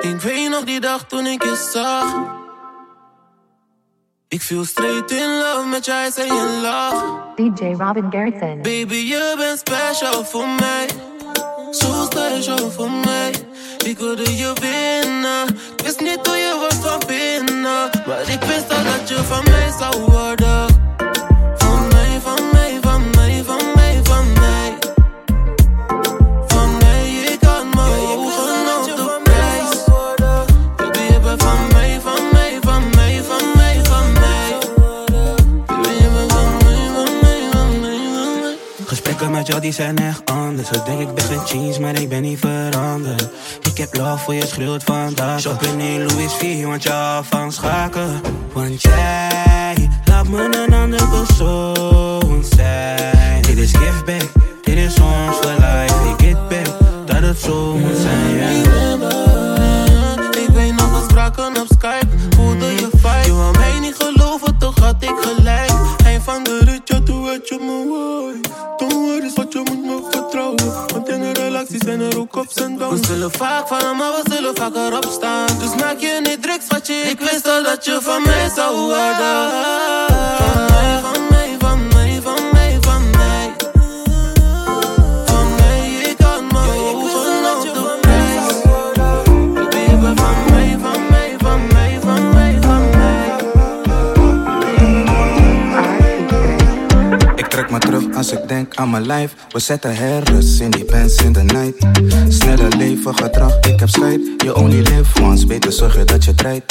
Ik weet nog die dag toen ik je zag. Ik viel straight in love met jij en je lach. DJ Robin Garrison. Baby, je bent special voor mij. Zo special voor mij. Ik wilde je winnen. Ik wist niet hoe je was van binnen. Maar ik wist al dat je van mij zou worden. Jou die zijn echt anders. Ze denken ik ben geen jeans, maar ik ben niet veranderd. Ik heb love voor je schreeuwt vandaag. Shoppen in Louis V, want je van schaken. Want jij laat me een ander persoon zijn. Dit is gift back, dit is ons life. Ik get back, dat het zo moet zijn. ja. Ik weet nog, we op Skype. Voelde je vibe. Je wou mij niet geloven, toch had ik gelijk. Eind van de ja, toen werd je me ook ups en downs. We zullen vaak vallen, maar we zullen vaker opstaan. Dus maak je niet druk, schatje. Ik wist al dat je van mij zou worden. Van mij, van mij, van mij, als ik denk aan mijn lijf. We zetten herres in die pants in de night. Sneller leven gedrag, ik heb scheid. You only live once, beter zorgen dat je draait.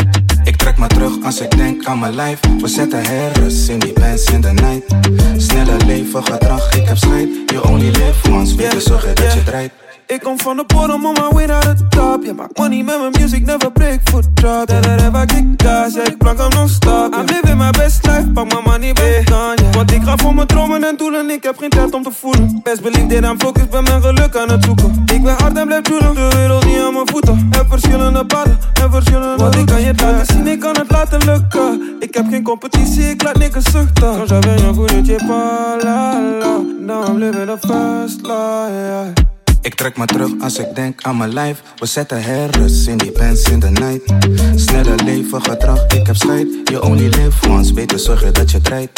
Ik trek me terug als ik denk aan mijn lijf. We zetten herres in die pants in de night. Sneller leven gedrag, ik heb scheid. You only live once, beter zorgen dat je draait. Ik kom van de bottom on my way naar de top. Je maakt money met mijn music, never break foot drop. Da da da waar ik gas, ja ik plank hem non-stop. I'm living my best life, pak mijn money back dan, yeah. Want ik ga voor mijn dromen en doelen, ik heb geen tijd om te voelen. Best believe dit, I'm focused, ben mijn geluk aan het zoeken. Ik ben hard en blijf doelen, de wereld niet aan mijn voeten. Heb verschillende paden en verschillende Want ik kan je laten zien, ik kan het laten lukken. Ik heb geen competitie, ik laat niks zuchten. Quand j'avais rien voulu, t'es pas là, là. Now I'm living a fast life. Ik trek me terug als ik denk aan mijn lijf. We zetten herres in die pants in de night. Sneller leven gedrag, ik heb scheid. You only live once, beter zorgen dat je draait.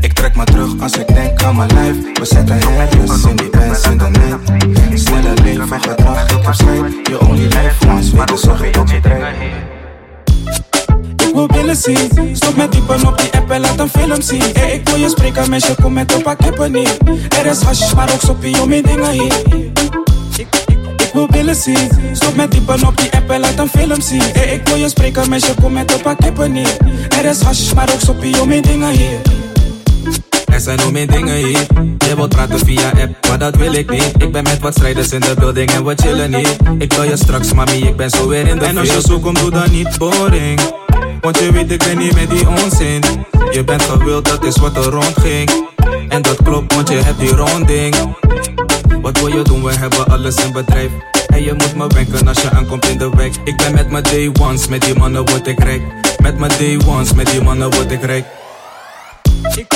Ik trek me terug als ik denk aan mijn lijf. We zetten herres in die pants in de night. Sneller leven gedrag, ik heb scheid. You only live once, beter zorgen dat je draait. Ik wil billen zien. Stop met diepen op die app en laat een film zien. Hey, ik wil je spreken, meisje, kom met een pak kippen niet. Er is hash, maar ook soppie om mijn dingen hier. Wil billen zien. Stop met diepen op die app en laat een film zien. Hey, ik wil je spreken, meisje, kom met een pak kippen niet. Er is hash, maar ook soppie om mijn dingen hier. Er zijn nog meer dingen hier. Je wilt praten via app, maar dat wil ik niet. Ik ben met wat strijders in de building en we chillen niet. Ik wil je straks, mami, ik ben zo weer in de En als je zo komt, doe dan niet boring. Want je weet, ik ben niet met die onzin. Je bent gewild, dat is wat er rondging. En dat klopt, want je hebt die ronding. Wat wil je doen? We hebben alles in bedrijf. En je moet me wenken als je aankomt in de wijk. Ik ben met mijn day ones, met die mannen word ik rijk. Met mijn day ones, met die mannen word ik rijk. Ik,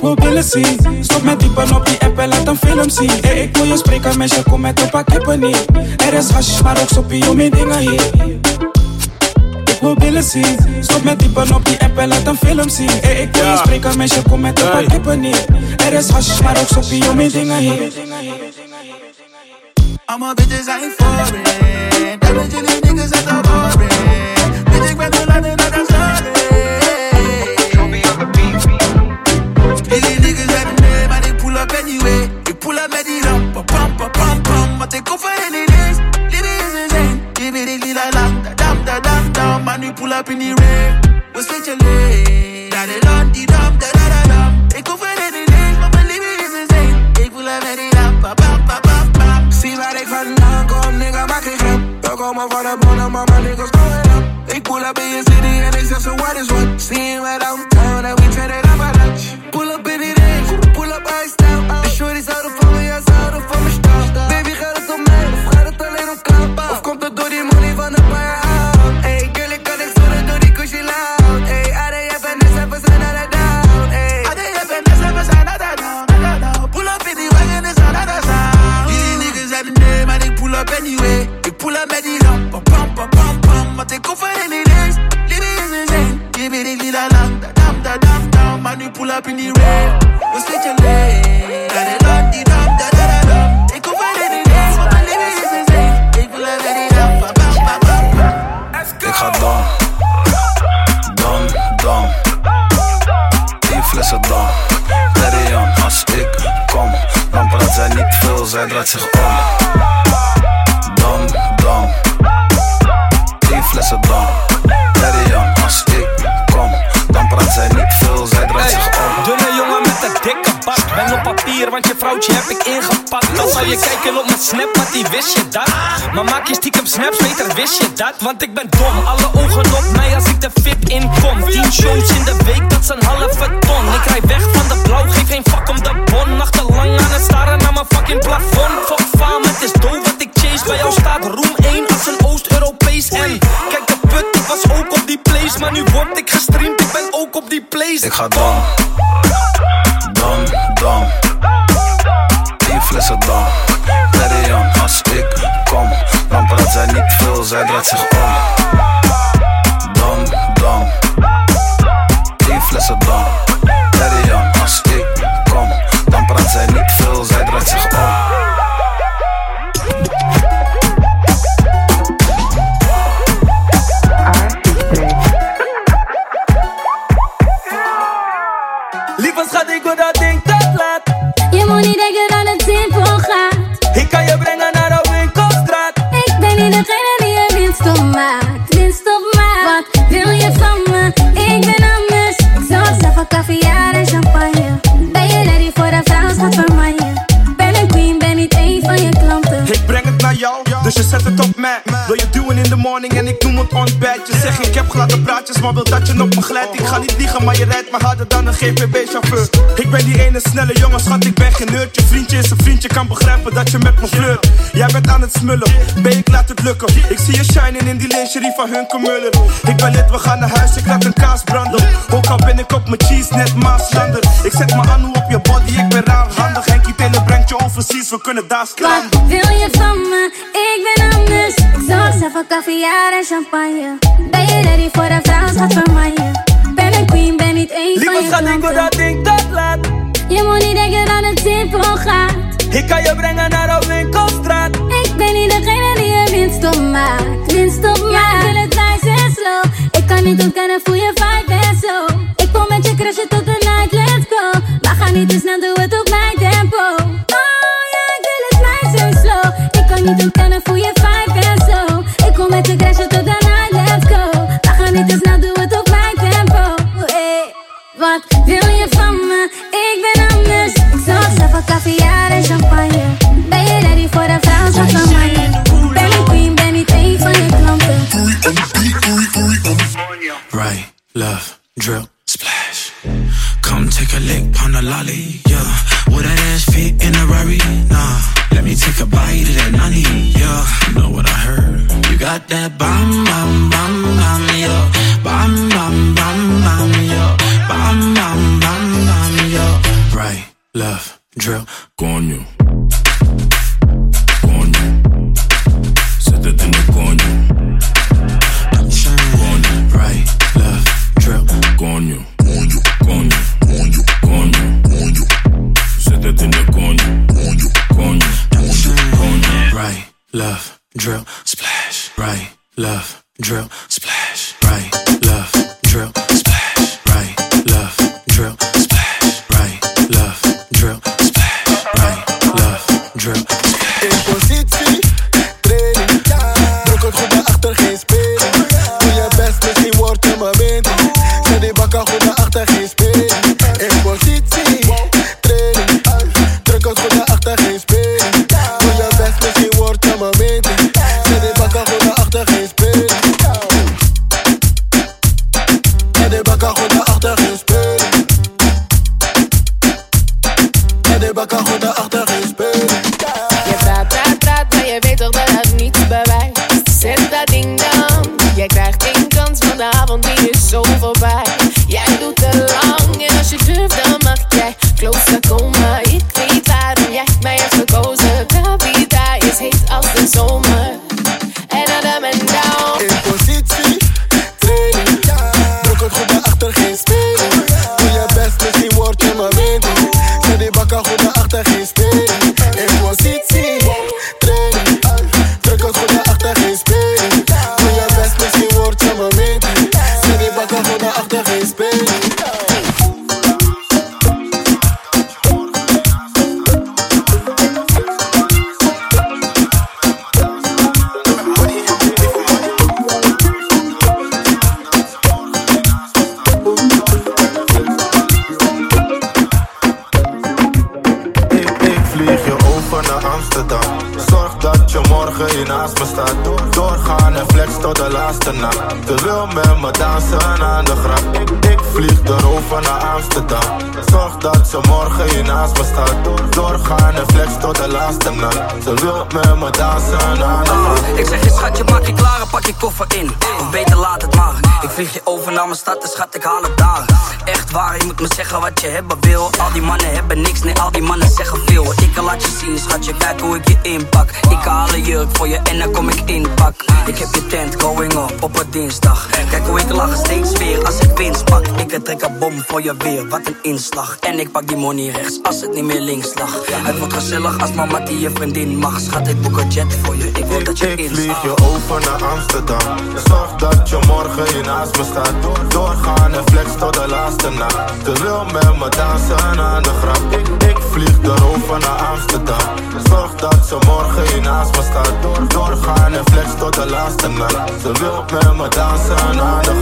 wil billen zien. Stop met diepen op die app en laat een film zien. Hey, ik wil je spreken, meisje, kom met een pak kippen niet. Er is hash, maar ook soppie om mijn dingen hier. Ik wil billen zien. Stop met diepen op die app en laat een film zien. Hey, ik wil je spreken, meisje, kom met een pak kippen niet. Er is hash, maar ook soppie om mijn dingen hier. Allemaal bitches zijn foreign. Damn jullie niggas zijn te boring. Bitch, ik ben te laat en dat is sorry. Jullie niggas hebben nee, maar ik pull up anyway. Ik pull up met die lamp, pam pam pam pam pam. Want ik kom voor hele days. Living is insane. Je weet ik niet lang, da dam da dam dam. Maar nu pull up in die rain. Zij draait zich om. Dam, dam. Tien flessen dam. Daddy als ik kom, dan praat zij niet veel. Zij draait zich om. Dunne jongen met een dikke pak Ben op papier, want je vrouwtje heb ik ingezet. Dan zou je kijken op mijn snap, maar die wist je dat. Maar maak je stiekem snaps, beter wist je dat. Want ik ben dom, alle ogen op mij als ik de VIP inkom. 10 shows in de week, dat is een halve ton. Ik rij weg van de blauw, geef geen fuck om de bon. Nachtenlang aan het staren naar mijn fucking plafond. Fuck faam, het is doof wat ik chase. Bij jou staat roem 1 als een Oost-Europees. En kijk de put, ik was ook op die place. Maar nu word ik gestreamd, ik ben ook op die place. Ik ga dom, niet jou, dus je zet morning en ik noem het ontbijt. Je zegt ik heb gladde praatjes, maar wil dat je op me glijdt. Ik ga niet liegen, maar je rijdt me harder dan een GPB-chauffeur. Ik ben die ene snelle jongen, schat, ik ben geen nerd. Je vriendje is een vriendje, kan begrijpen dat je met me flirt. Jij bent aan het smullen, ben ik laat het lukken. Ik zie je shinen in die lingerie van hun Muller. Ik ben lid, we gaan naar huis, ik laat een kaas branden. Ook al ben ik op mijn cheese, net Maaslander. Ik zet me aan op je body, ik ben raarhandig. Henkie Taylor brengt je overseas, we kunnen daar stranden. Wat wil je van me? Ik ben anders. Ik zorg zelf voor caviar en champagne. Ben je ready voor een vrouwschap van mij? Ben een queen, ben niet één van je schat, ik wil dat ding dat laat. Je moet niet denken dat het simpel gaat. Ik kan je brengen naar de winkelstraat. Ik ben niet degene die je winst op maakt. Winst op maakt. Ja, ik wil het nice en slow. Ik kan niet ontkennen, voel je vibe got that bam, bam, bam, bam, yeah. Wil met me dansen aan de gracht. Ik, vlieg erover naar Amsterdam. Zorg dat ze morgen hier naast me staat. Doorgaan en flex tot de laatste nacht. Ze wil met me dansen aan de gracht. Ik zeg je schatje, maak je klaar en pak je koffer in. Of beter laat het maar. Ik vlieg je over naar mijn stad en schat, ik haal het daar. Echt waar, je moet me zeggen wat je hebben wil. Al die mannen hebben niks, nee, al die mannen zeggen veel. Ik kan laat je zien, schatje, kijk hoe ik je inpak. Ik haal een jurk voor je en dan kom ik inpak. Ik heb je tent going up op een dinsdag. Kijk hoe ik lach steeds weer als ik winst pak. Ik trek een bom voor je weer, wat een inslag. En ik pak die money rechts als het niet meer links lag. Het wordt gezellig als mama die je vriendin mag. Schat, ik boek een jet voor je, ik wil dat je Ik vlieg je over naar Amsterdam. Zorg dat je morgen hier naast me staat. Doorgaan en flex tot de laatste nacht. Ze wil met me dansen aan de grap. Ik, ik vlieg erover naar Amsterdam. Zorg dat ze morgen hier naast me staat. Doorgaan en flex tot de laatste nacht. Ze wil met me dansen aan de.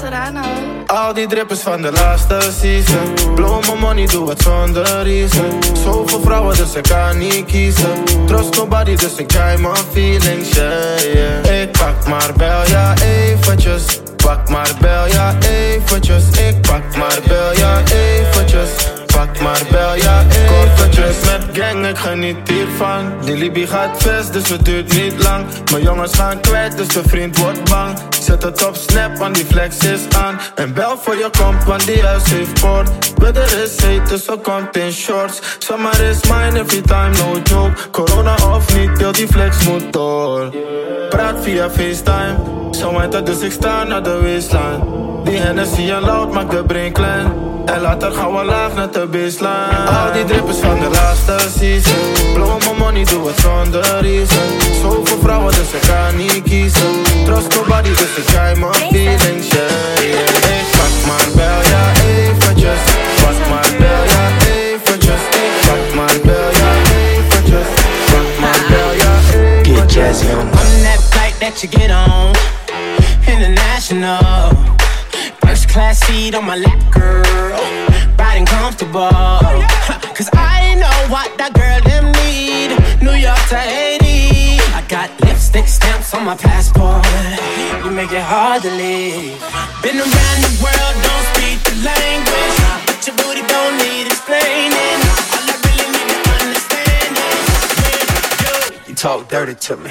Serrano. Al die drippers van de laatste season. Blow my money, doe het zonder reason. Zoveel vrouwen, dus ik kan niet kiezen. Trust nobody, dus ik try my feelings, yeah, yeah. Ik pak maar bel, ja eventjes. Pak maar bel, ja eventjes. Ik pak maar bel, ja eventjes Pak maar eventjes Met gang, ik geniet hiervan. Die Libby gaat vast, dus het duurt niet lang. Mijn jongens gaan kwijt, dus de vriend wordt bang. Zet het op snap, want die flex is aan. En bel voor je komt, want die huis heeft poort. Weather is heet, dus ze komt in shorts. Summer is mine every time, no joke. Corona of niet, heel die flex moet door. Praat via FaceTime. Zo heet het, dus ik sta naar de waistline. Die Hennessy en loud maakt de brain klein En later gaan we laag naar de baseline. Al die drippers van de laatste season. Blow my money, doe het zonder reason. Zoveel vrouwen, dus ik kan niet kiezen Trust nobody, dus ik try my feelings, yeah, yeah. Ik pak maar bel, ja eventjes Pak maar bel, ja eventjes Ik pak maar bel, ja eventjes Pak maar bel, ja eventjes Get jazzy on I'm that flight that you get on. International. First class seat on my lap, girl. Riding comfortable. Cause I know what that girl them need. New York to Haiti. I got lipstick stamps on my passport. You make it hard to leave. Been around the world, don't speak the language. But your booty don't need explaining. All I really need to understand is when you talk dirty to me.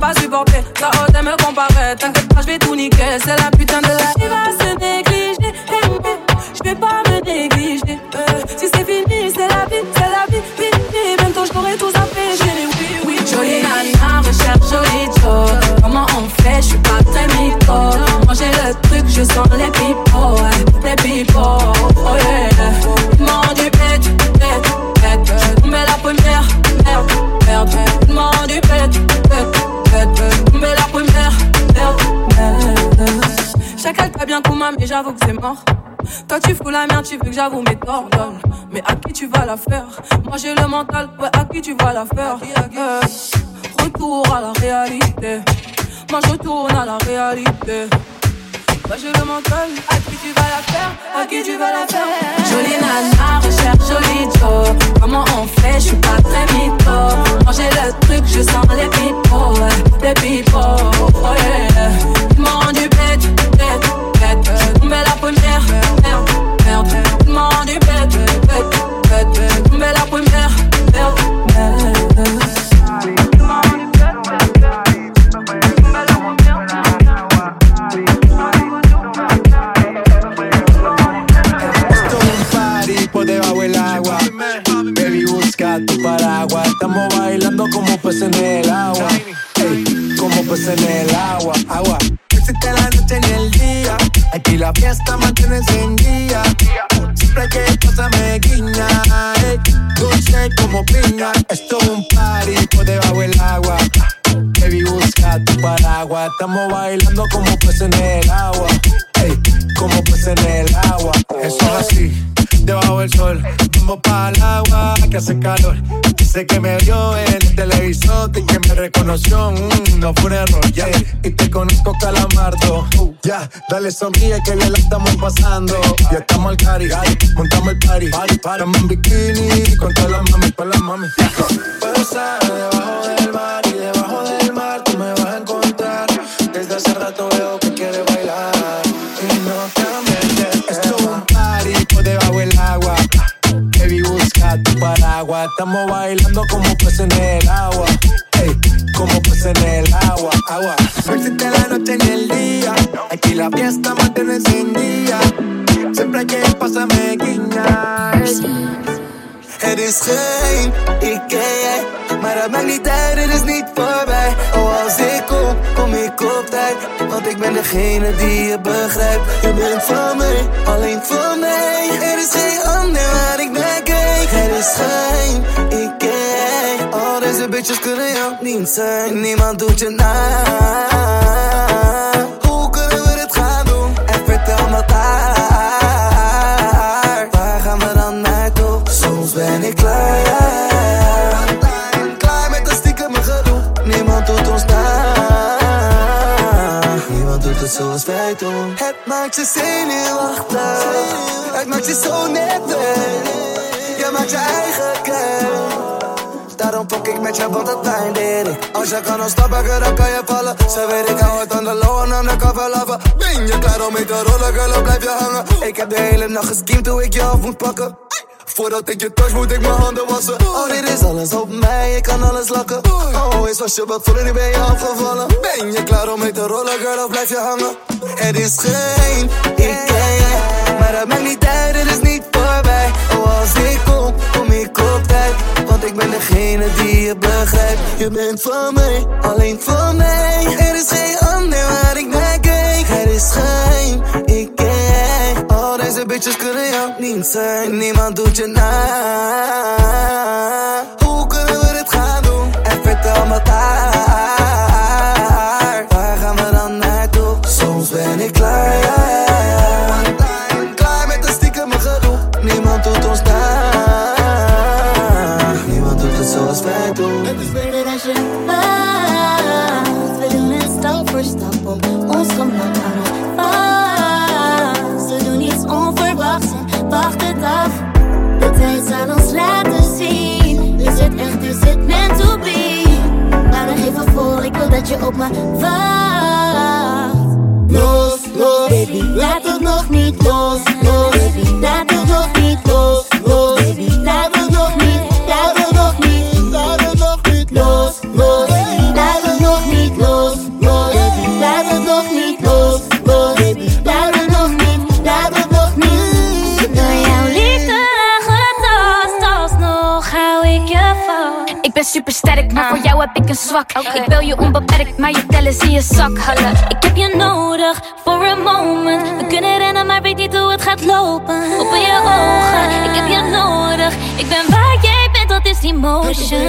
Pas supporter haute à me comparer. T'inquiète pas, je vais tout niquer. C'est la Toi tu fous la merde, tu veux que j'avoue mes torts. Mais à qui tu vas la faire? Moi j'ai le mental, ouais, à qui tu vas la faire? Euh, Retour à la réalité. Moi je retourne à la réalité. Moi j'ai le mental, à qui tu vas la faire? À qui tu vas la faire? Jolie nana, recherche joli Joe. Comment on fait? Je suis pas très mytho. J'ai le truc, je sens les ouais, les pipeaux. Oh yeah. Demande du pète, pète, pète. Je tombais la première, merde, merde. Demande du pète, pète, pète. Je tombais la première, peces en el agua. Ey, como peces en el agua. Agua. Existe la noche ni el día. Aquí la fiesta mantiene encendida. Siempre que cosa me guiña. Ey, dulce como piña. Esto es un party por debajo del agua. Baby, busca tu paraguas. Estamos bailando como peces en el agua. Ey, como peces en el agua. Eso es así, debajo del sol. Vamos para el agua que hace calor. Dice que me vio en el televisor y que me reconoció. Mm, no fue un error, yeah. Y te conozco, calamardo. Uh, ya, dale sonríe que bien la estamos pasando. Ya estamos al cari, montamos el party. Estamos en bikini con todas las mami, con las mami. Puedo estar debajo del mar y debajo paraguas. Estamos bailando como peces en el agua. Ey, como peces en el agua. Agua. No existe la noche ni el día. Aquí la fiesta mantiene encendida. Siempre hay que pasarme guiñas. Het is geen ik jij, maar het maakt niet uit, het is niet voorbij. Oh, als ik kom, kom ik op tijd. Want ik ben degene die je begrijpt. Je bent van mij, alleen voor mij. Er is geen ander waar ik naar kunnen niet zijn. Niemand doet je na. Hoe kunnen we dit gaan doen? En vertel me daar. Waar gaan we dan naartoe? Soms ben ik klaar. Klaar met de stiekem gedoe. Niemand doet ons na. Niemand doet het zoals wij doen. Het maakt je zenuwachtig. Het maakt je zo nerveus. Je maakt je eigen ik met je, want dat pijn ik. Als je kan ontsnappen, dan kan je vallen. Ze weet ik hou het aan de low en aan de. Ben je klaar om mee te rollen, girl, blijf je hangen. Ik heb de hele nacht geskiemd hoe ik je af moet pakken. Voordat ik je touch, moet ik mijn handen wassen. Oh, dit is alles op mij, ik kan alles lakken. Oh, eens als je wat voelt, nu ben je afgevallen. Ben je klaar om mee te rollen, girl, of blijf je hangen? Het is geen ik maar dat maakt niet uit, het is niet voorbij. Oh, als ik kom ik. Want ik ben degene die je begrijpt. Je bent van mij, alleen van mij. Er is geen ander waar ik naar kijk. Er is geen ik ken jij. Al deze bitches kunnen jou niet zijn. Niemand doet je na. Hoe kunnen we dit gaan doen? En vertel me daar. Wij doen. Het is beter als je doen het stap voor stap op ons gemak aan ons vast. We doen iets onverwachts en wacht het af. De tijd zal ons laten zien. Is het echt, is het meant to be? Maar nog even voor, ik wil dat je op me wacht. Los, los, baby, laat het nog niet los, los, baby, laat het nog niet los, voor jou heb ik een zwak. Ik wil je onbeperkt, maar je tellen zie je zak. Hallo. Ik heb je nodig voor een moment. We kunnen rennen, maar weet niet hoe het gaat lopen. Open je ogen, ik heb je nodig. Ik ben waar jij bent, dat is emotion.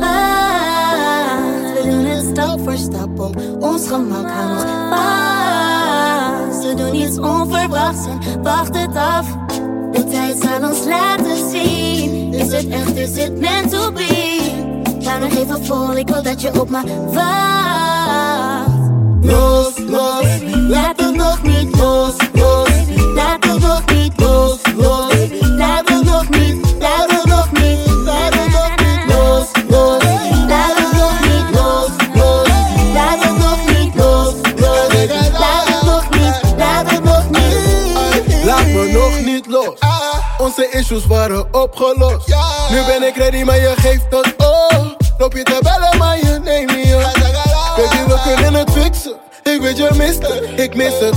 Wacht, we doen het stap voor stap op ons gemak. Hou nog vast. We doen iets onverwachts en wacht het af. De tijd zal ons laten zien. Is het echt, is het meant to be? Even vol, ik wil dat je op me wacht. Los, los, laat het nog niet los, los. Laat het nog niet los, los. Laat het nog niet, laat het nog niet, laat het nog niet los, los. Laat het nog niet los, los. Laat het nog niet los, los. Laat het nog niet, laat het nog niet. Laat me nog niet los. Onze issues waren opgelost. Nu ben ik ready, maar het. Ik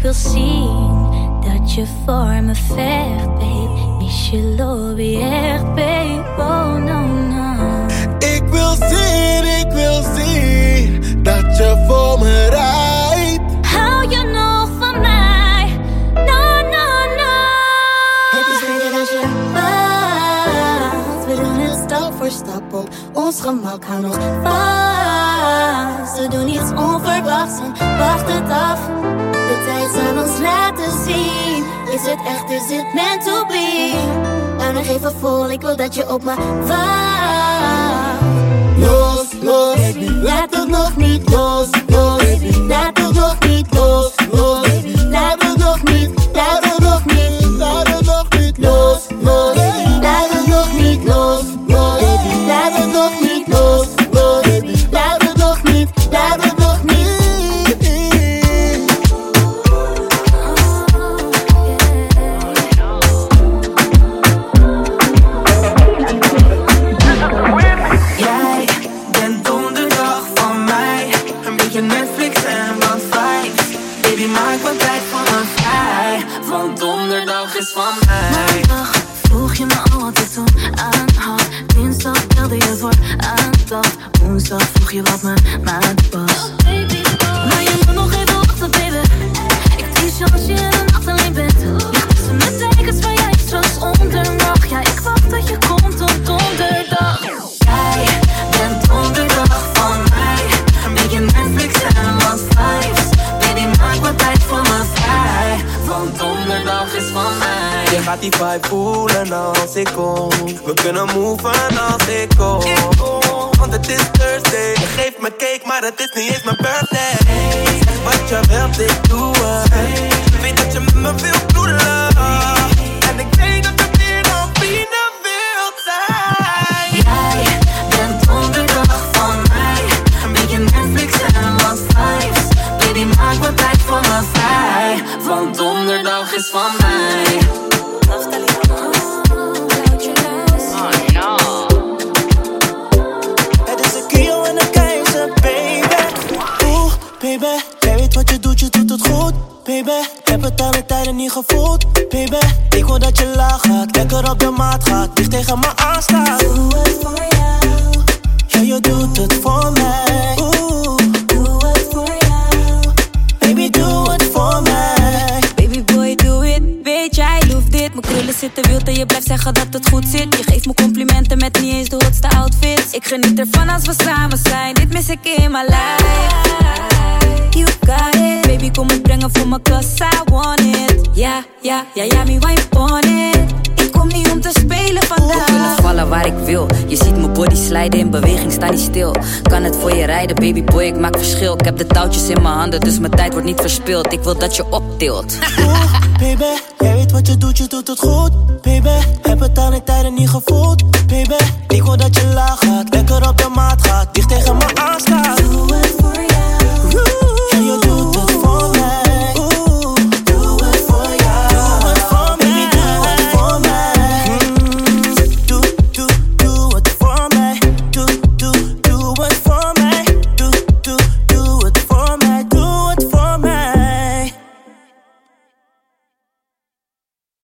wil zien dat je voor me vecht, babe. Is je lobby echt, babe? Oh, no, no. Ik wil zien, ik wil zien dat je voor me rijdt. Hou je nog van mij? No, no, no. Het is beter als je wacht. We doen het stap voor stap op ons gemak. Hou nog vast. We doen iets onverwachts en wacht het af. De tijd zal ons laten zien. Is het echt, is het meant to be? Hou nog even vol, ik wil dat je op me wacht. Los, los, laat het nog niet los, los. Laat het nog niet ik. We kunnen moven als ik kom. Want het is Thursday. Je geeft me cake, maar het is niet eens mijn birthday. Wat je wilt, ik doe het. Weet dat je met me wilt doelen. En ik weet dat je meer dan vrienden wilt zijn. Jij bent donderdag van mij. Een beetje Netflix en wat vibes. Baby, maak wat tijd voor me vrij. Want donderdag is van mij. Doet, het goed. Baby, heb het alle tijden niet gevoeld. Baby, ik wil dat je laag gaat, lekker op de maat gaat, dicht tegen me aanstaat. Doe het voor jou. Ja, je doet het voor mij. Doe het voor jou. Baby, doe het voor mij. Baby boy, doe it. Weet jij, loef dit. Mijn krullen zitten wild en je blijft zeggen dat het goed zit. Je geeft me complimenten met niet eens de hotste outfits. Ik geniet ervan als we samen zijn. Dit mis ik in mijn life. You got. Ik kom het brengen voor mijn klas, I want it. Ja, ja, ja, ja, me wife on it. Ik kom niet om te spelen vandaag. Ik kunnen vallen waar ik wil. Je ziet mijn body slijden in beweging, sta niet stil. Kan het voor je rijden, baby boy, ik maak verschil. Ik heb de touwtjes in mijn handen, dus mijn tijd wordt niet verspild. Ik wil dat je optilt. Baby, jij weet wat je doet, je doet het goed. Baby, heb het al een tijden niet gevoeld. Baby, ik wil dat je laag gaat, lekker op de maat gaat, dicht tegen me aanstaat.